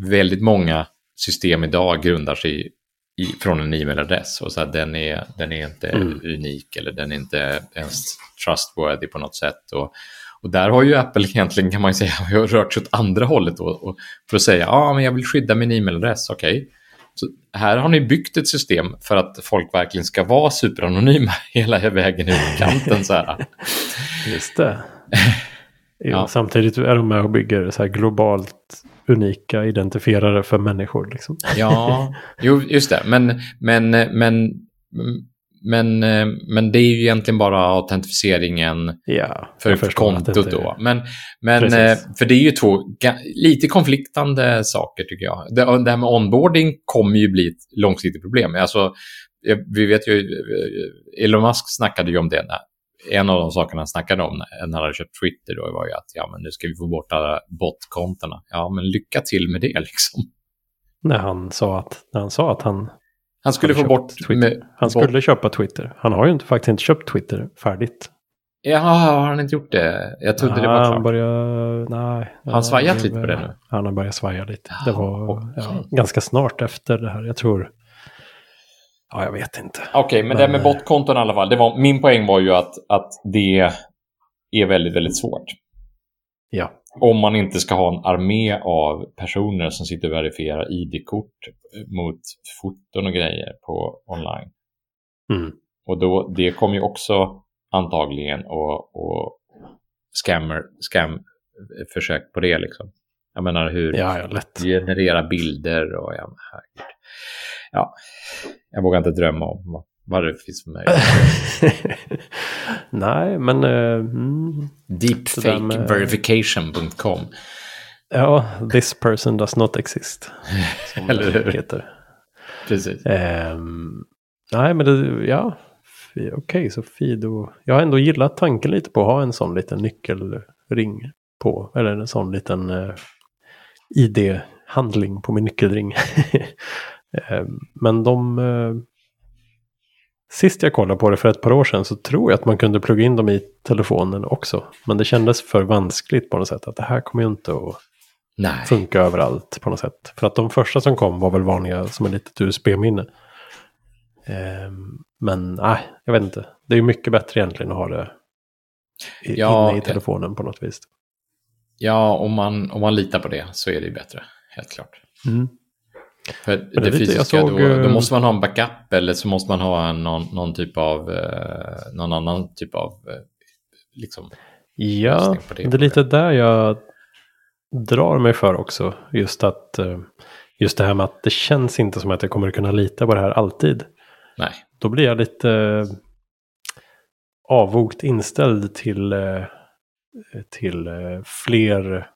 S2: väldigt många system idag grundar sig i, från en e-mailadress och så här, den, är, den är inte mm. unik eller den är inte ens trustworthy på något sätt. Och, och där har ju Apple egentligen, kan man säga, rört sig åt andra hållet då, och för att säga, ja, ah, men jag vill skydda min e-mailadress, okej. Okay. Så här har ni byggt ett system för att folk verkligen ska vara superanonyma hela vägen ut kanten. Så här.
S1: Just det. ja. Samtidigt är de med och bygger så här globalt unika identifierare för människor. Liksom.
S2: Ja, jo, just det. Men, men, men, men, men det är ju egentligen bara autentifieringen
S1: ja,
S2: för, för kontot då. Men, men för det är ju två lite konfliktande saker tycker jag. Det, det här med onboarding kommer ju bli ett långsiktigt problem. Alltså, vi vet ju, Elon Musk snackade ju om det en av de sakerna han snackade om när han hade köpt Twitter då var ju att ja, men nu ska vi få bort alla botkontona. Ja, men lycka till med det liksom.
S1: När han sa att, när han, sa att han...
S2: Han skulle få bort...
S1: Twitter. han skulle bort. köpa Twitter. Han har ju inte, faktiskt inte köpt Twitter färdigt.
S2: Ja, har han inte gjort det? Jag trodde nej, det var klart.
S1: Han börjar, nej.
S2: Har han svajat lite på det nu?
S1: Han har börjat svaja lite. Det var okay. ja, ganska snart efter det här. Jag tror Ja, jag vet inte.
S2: Okej, okay, men, men, det med eh, botkonton i alla fall. Det var, min poäng var ju att, att det är väldigt, väldigt svårt.
S1: Ja.
S2: Om man inte ska ha en armé av personer som sitter och verifierar ID-kort mot foton och grejer på online.
S1: Mm.
S2: Och då, det kommer ju också antagligen och, och scammer, scam-försök på det liksom. Jag menar hur
S1: ja, ja,
S2: generera bilder och ja, ja, jag vågar inte drömma om vad det finns för möjligheter.
S1: Nej, men... Uh, mm,
S2: Deepfakeverification.com
S1: Ja, this person does not exist.
S2: Eller hur? Heter. Precis.
S1: Um, nej, men det, ja. Okej, okay, så Fido. Jag har ändå gillat tanken lite på att ha en sån liten nyckelring på. Eller en sån liten uh, ID-handling på min nyckelring. Ehm, men de... Eh, sist jag kollade på det för ett par år sedan så tror jag att man kunde plugga in dem i telefonen också. Men det kändes för vanskligt på något sätt. Att det här kommer ju inte att
S2: Nej.
S1: funka överallt på något sätt. För att de första som kom var väl vanliga som ett litet USB-minne. Ehm, men nej, jag vet inte. Det är ju mycket bättre egentligen att ha det ja, inne i telefonen på något vis.
S2: Ja, om man, om man litar på det så är det ju bättre, helt klart.
S1: Mm.
S2: För det, det fysiska, såg, då, då, eh, måste man ha en backup eller så måste man ha en, någon, någon typ av, eh, någon annan typ av, eh, liksom.
S1: Ja, det, det är lite där jag drar mig för också. Just att, just det här med att det känns inte som att jag kommer kunna lita på det här alltid.
S2: Nej.
S1: Då blir jag lite avvokt inställd till, till fler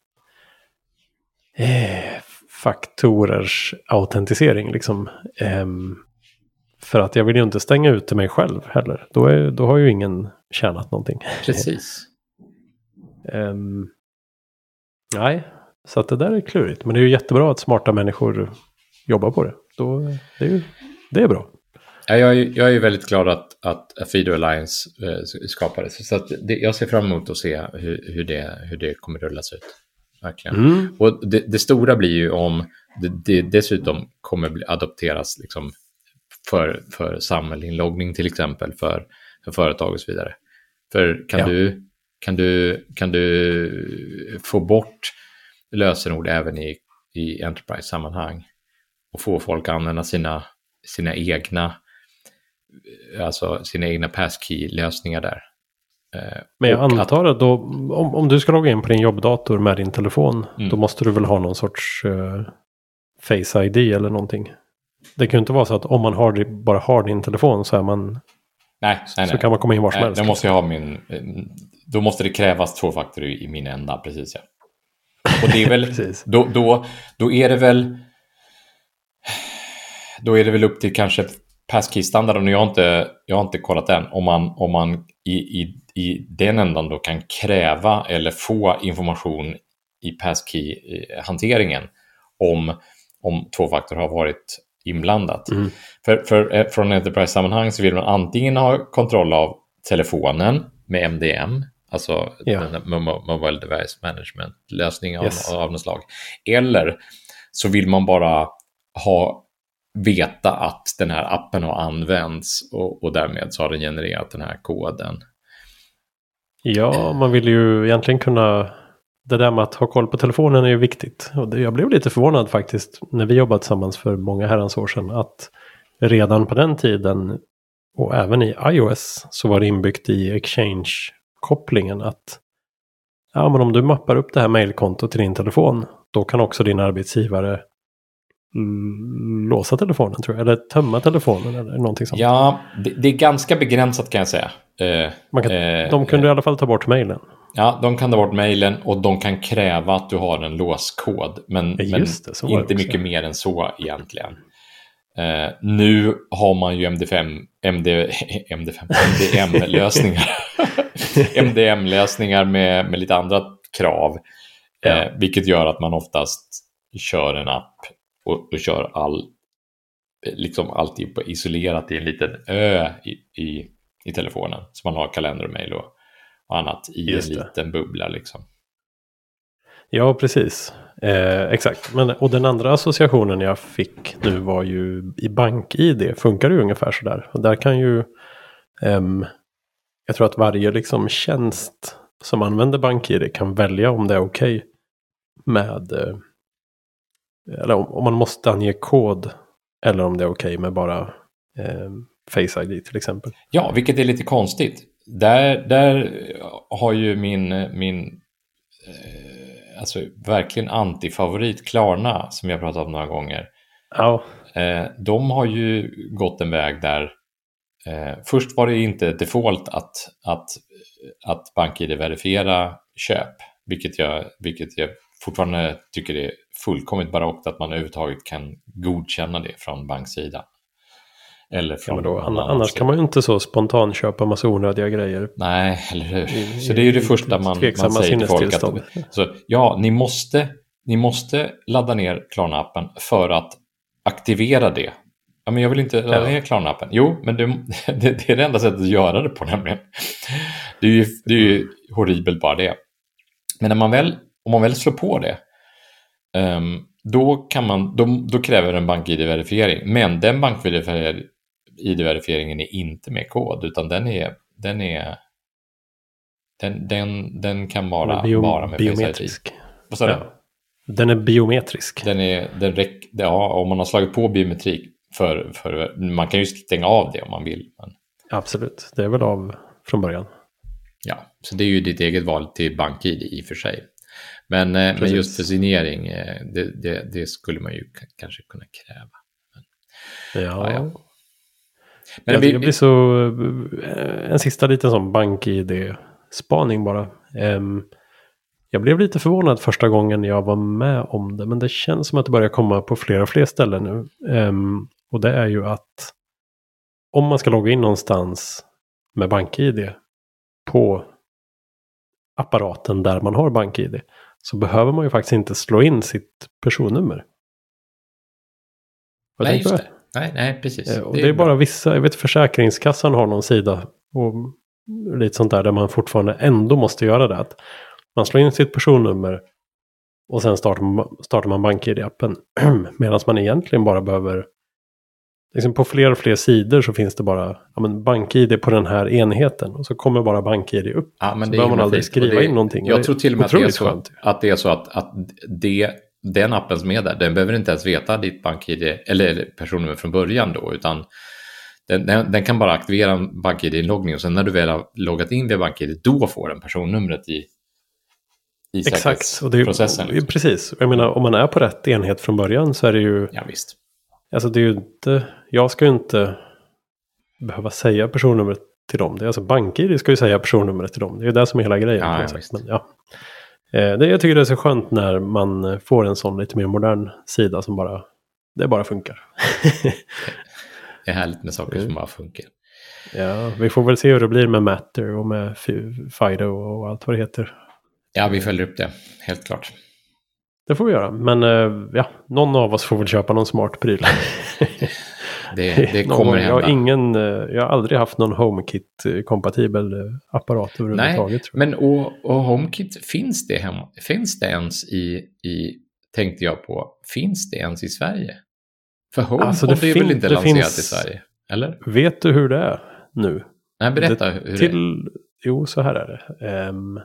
S1: faktorers autentisering. Liksom. Um, för att jag vill ju inte stänga ute mig själv heller. Då, är, då har ju ingen tjänat någonting.
S2: Precis.
S1: um, nej, så att det där är klurigt. Men det är ju jättebra att smarta människor jobbar på det. Då, det, är ju, det är bra.
S2: Ja, jag, är, jag är väldigt glad att, att Fido Alliance eh, skapades. Så det, jag ser fram emot att se hur, hur, det, hur det kommer rullas ut verkligen. Mm. Och det, det, stora blir ju om det, det dessutom kommer bli, adopteras liksom för, för samhällsinloggning till exempel, för, för företag och så vidare. För kan, ja. du, kan, du, kan du få bort lösenord även i, i Enterprise-sammanhang och få folk att använda sina, sina egna alltså sina egna passkey-lösningar där.
S1: Eh, Men jag antar att då, om, om du ska logga in på din jobbdator med din telefon, mm. då måste du väl ha någon sorts uh, Face ID eller någonting. Det kan ju inte vara så att om man har, bara har din telefon så är man...
S2: Nej, nej,
S1: så nej. kan man komma in var som helst.
S2: Då måste jag ha min... Då måste det krävas två faktorer i min ända, precis ja. Och det är väl... då, då, då är det väl... Då är det väl upp till kanske passkey-standarden, och jag har, inte, jag har inte kollat den, om man, om man i, i, i den ändan då kan kräva eller få information i passkey-hanteringen om, om två faktor har varit inblandat.
S1: Mm.
S2: För, för, eh, från Enterprise-sammanhang så vill man antingen ha kontroll av telefonen med MDM, alltså Mo- Mobile Device Management-lösning av,
S1: Yes.
S2: av något slag. Eller så vill man bara ha veta att den här appen har använts och, och därmed så har den genererat den här koden.
S1: Ja, man vill ju egentligen kunna... Det där med att ha koll på telefonen är ju viktigt. Och jag blev lite förvånad faktiskt när vi jobbade tillsammans för många herrans år sedan. Att redan på den tiden och även i iOS så var det inbyggt i Exchange-kopplingen att ja, men om du mappar upp det här mejlkontot till din telefon då kan också din arbetsgivare låsa telefonen tror jag. Eller tömma telefonen eller någonting sånt.
S2: Ja, det, det är ganska begränsat kan jag säga. Eh,
S1: Man kan,
S2: eh,
S1: de kunde i alla fall ta bort mejlen.
S2: Ja, de kan ta bort mejlen och de kan kräva att du har en låskod. Men,
S1: Ja,
S2: men
S1: det,
S2: inte mycket mer än så egentligen. Eh, nu har man ju MD5, MD, MD5, MDM-lösningar. MDM-lösningar med, med lite andra krav.
S1: Ja.
S2: Eh, vilket gör att man oftast kör en app och, och kör all, liksom alltid på isolerat i en liten ö i, i, i telefonen. Så man har kalender och mejl och, och annat i
S1: Just
S2: en
S1: det.
S2: liten bubbla liksom.
S1: Ja, precis. Eh, exakt. Men, och den andra associationen jag fick nu var ju i BankID funkar det ju ungefär sådär. Och där kan ju, ehm, jag tror att varje liksom tjänst som använder BankID kan välja om det är okej med, eh, eller om, om man måste ange kod eller om det är okej med bara eh, Face ID till exempel.
S2: Ja, vilket är lite konstigt. Där, där har ju min, min eh, alltså verkligen antifavorit Klarna, som jag pratat om några gånger.
S1: Ja,
S2: Eh, de har ju gått en väg där eh, först var det inte default att, att, att BankID verifiera köp, vilket jag, vilket jag fortfarande tycker är fullkomligt barockt att man överhuvudtaget kan godkänna det från banksidan. Eller
S1: ja
S2: från
S1: men då, annars
S2: sida.
S1: kan man ju inte så spontant köpa massa onödiga grejer.
S2: Nej, eller hur?
S1: I-
S2: Så det är ju det första man, man säger till folk. Att, så, ja, ni måste, ni måste ladda ner Klarna-appen för att aktivera det. Ja, men jag vill inte ladda
S1: Ja.
S2: ner Klarna-appen. Jo, men det, det, det är det enda sättet att göra det på nämligen. Det är ju, det är ju horribelt bara det. Men när man väl, om man väl slår på det, då, kan man, då, då kräver den bank-id-verifiering. Men den bank-id-verifieringen är inte med kod, utan den är, den är den, den, den kan vara
S1: bio-
S2: bara med Face ID.
S1: biometrisk.
S2: Vad sa du?
S1: Ja. Den är biometrisk.
S2: Den är, den räck, ja, om man har slagit på biometrik för, för, man kan ju stänga av det om man vill. Men,
S1: Absolut, det är väl av från början.
S2: ja, så det är ju ditt eget val till BankID i och för sig. Men, eh, men just för signering, eh, det, det, det skulle man ju kanske kunna kräva.
S1: Ja.
S2: Ja, ja.
S1: Men
S2: Men
S1: jag,
S2: vi,
S1: jag blir så... eh, En sista liten sån bank-id-spaning bara. Em, jag blev lite förvånad första gången jag var med om det. Men det känns som att det börjar komma på fler och fler ställen nu. Em, och det är ju att om man ska logga in någonstans med bank-id på apparaten där man har bank-id så behöver man ju faktiskt inte slå in sitt personnummer. Vad
S2: nej, just det. Nej, nej, precis.
S1: Eh, Och det är bara vissa, jag vet Försäkringskassan har någon sida och lite sånt där där man fortfarande ändå måste göra det. Att man slår in sitt personnummer och sen startar man, startar man BankID-appen. Medan man egentligen bara behöver, liksom på fler och fler sidor så finns det bara ja, men BankID på den här enheten. Och så kommer bara BankID upp.
S2: Ja, men
S1: så behöver man aldrig skriva
S2: det-
S1: in någonting.
S2: Jag tror till och med att det är så,
S1: skönt.
S2: att, det är så att, att det, den appen som är där, den behöver inte ens veta ditt BankID eller, personnummer från början då, utan den, den, den kan bara aktivera en BankID-inloggning och sen när du väl har loggat in via BankID, då får den personnumret i, i
S1: Exakt, och det är,
S2: liksom.
S1: precis. Jag menar om man är på rätt enhet från början så är det ju
S2: Ja, visst.
S1: Alltså det är ju inte, jag ska ju inte behöva säga personnumret till dem. Det är alltså BankID ska ju säga personnumret till dem. Det är ju det som är hela grejen.
S2: Ja, ja.
S1: Men, ja. Eh, det, jag tycker det är så skönt när man får en sån lite mer modern sida som bara, det bara funkar.
S2: Det är härligt med saker
S1: Mm.
S2: som bara funkar.
S1: ja, vi får väl se hur det blir med Matter och med Fido och allt vad det heter.
S2: Ja, vi följer upp det, helt klart.
S1: Det får vi göra. Men eh, ja, någon av oss får väl köpa någon smart pryl.
S2: Det, det kommer
S1: gång. jag, har
S2: hända.
S1: ing jag har aldrig haft någon HomeKit-kompatibel eh, apparat överhuvudtaget. jag.
S2: Men och, och HomeKit, finns det, hemma, finns det ens i, i, tänkte jag på, finns det ens i Sverige? För HomePod
S1: Alltså, det
S2: är väl inte
S1: det
S2: lanserat
S1: finns-
S2: i Sverige? Eller?
S1: Vet du hur det är nu?
S2: Nej, berätta
S1: det,
S2: hur det är.
S1: till, Jo, så här är det. Ehm,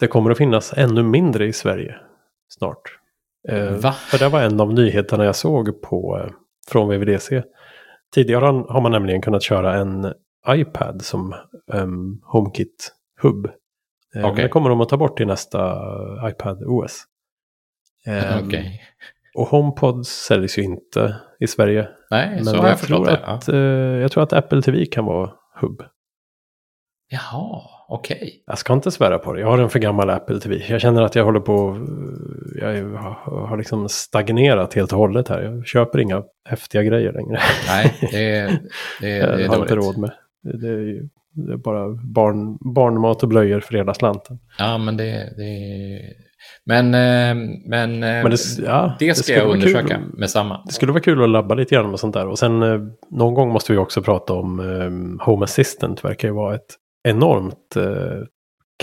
S1: det kommer att finnas ännu mindre i Sverige snart. Eh,
S2: Va?
S1: För det var en av nyheterna jag såg på, eh, från VVDC. Tidigare har man nämligen kunnat köra en iPad som um, HomeKit-hubb. Eh,
S2: Okej.
S1: Det kommer de att ta bort i nästa iPad OS. Ehm,
S2: Okej.
S1: Och HomePod säljs ju inte i Sverige.
S2: Nej, så
S1: Men
S2: har jag
S1: jag,
S2: förstått det. Ja.
S1: att, eh, jag tror att Apple TV kan vara hubb.
S2: Jaha, okej.
S1: Jag ska inte svära på det. Jag har en för gammal Apple TV. Jag känner att jag håller på... Jag har, har liksom stagnerat helt och hållet här. Jag köper inga häftiga grejer längre.
S2: Nej, det är, det är, det
S1: jag
S2: är
S1: har inte
S2: dåligt.
S1: råd med. Det är, det är bara barn, barnmat och blöjor för hela slanten.
S2: Ja, men det, det. Men, eh, men, eh,
S1: Men det, ja,
S2: det ska jag undersöka
S1: Kul.
S2: med samma.
S1: Det skulle vara kul att labba lite grann med sånt där. Och sen eh, någon gång måste vi också prata om eh, Home Assistant. Verkar ju vara ett enormt eh,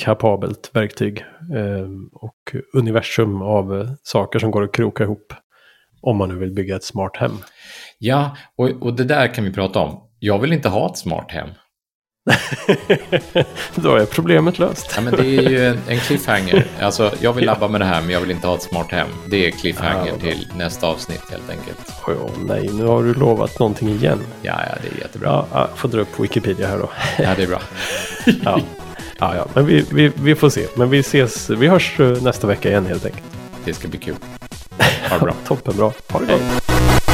S1: kapabelt verktyg. Eh, och universum av eh, saker som går att kroka ihop. Om man nu vill bygga ett smart hem.
S2: Ja, och, och det där kan vi prata om. Jag vill inte ha ett smart hem.
S1: Då är problemet löst.
S2: Ja, men det är ju en, en cliffhanger. Alltså, jag vill labba med det här, men jag vill inte ha ett smart hem. Det är cliffhanger
S1: Ja,
S2: till nästa avsnitt helt enkelt.
S1: Oj, åh, nej, nu har du lovat någonting igen.
S2: Ja, ja, det är jättebra.
S1: Ja, ja, får dra upp Wikipedia här då.
S2: Ja, det är bra.
S1: Ja, ja, ja men vi, vi, vi får se. Men vi ses, vi hörs eh, nästa vecka igen helt enkelt.
S2: Det ska bli kul. Ha det bra.
S1: Toppen bra. Ha det
S2: Hej.
S1: gott.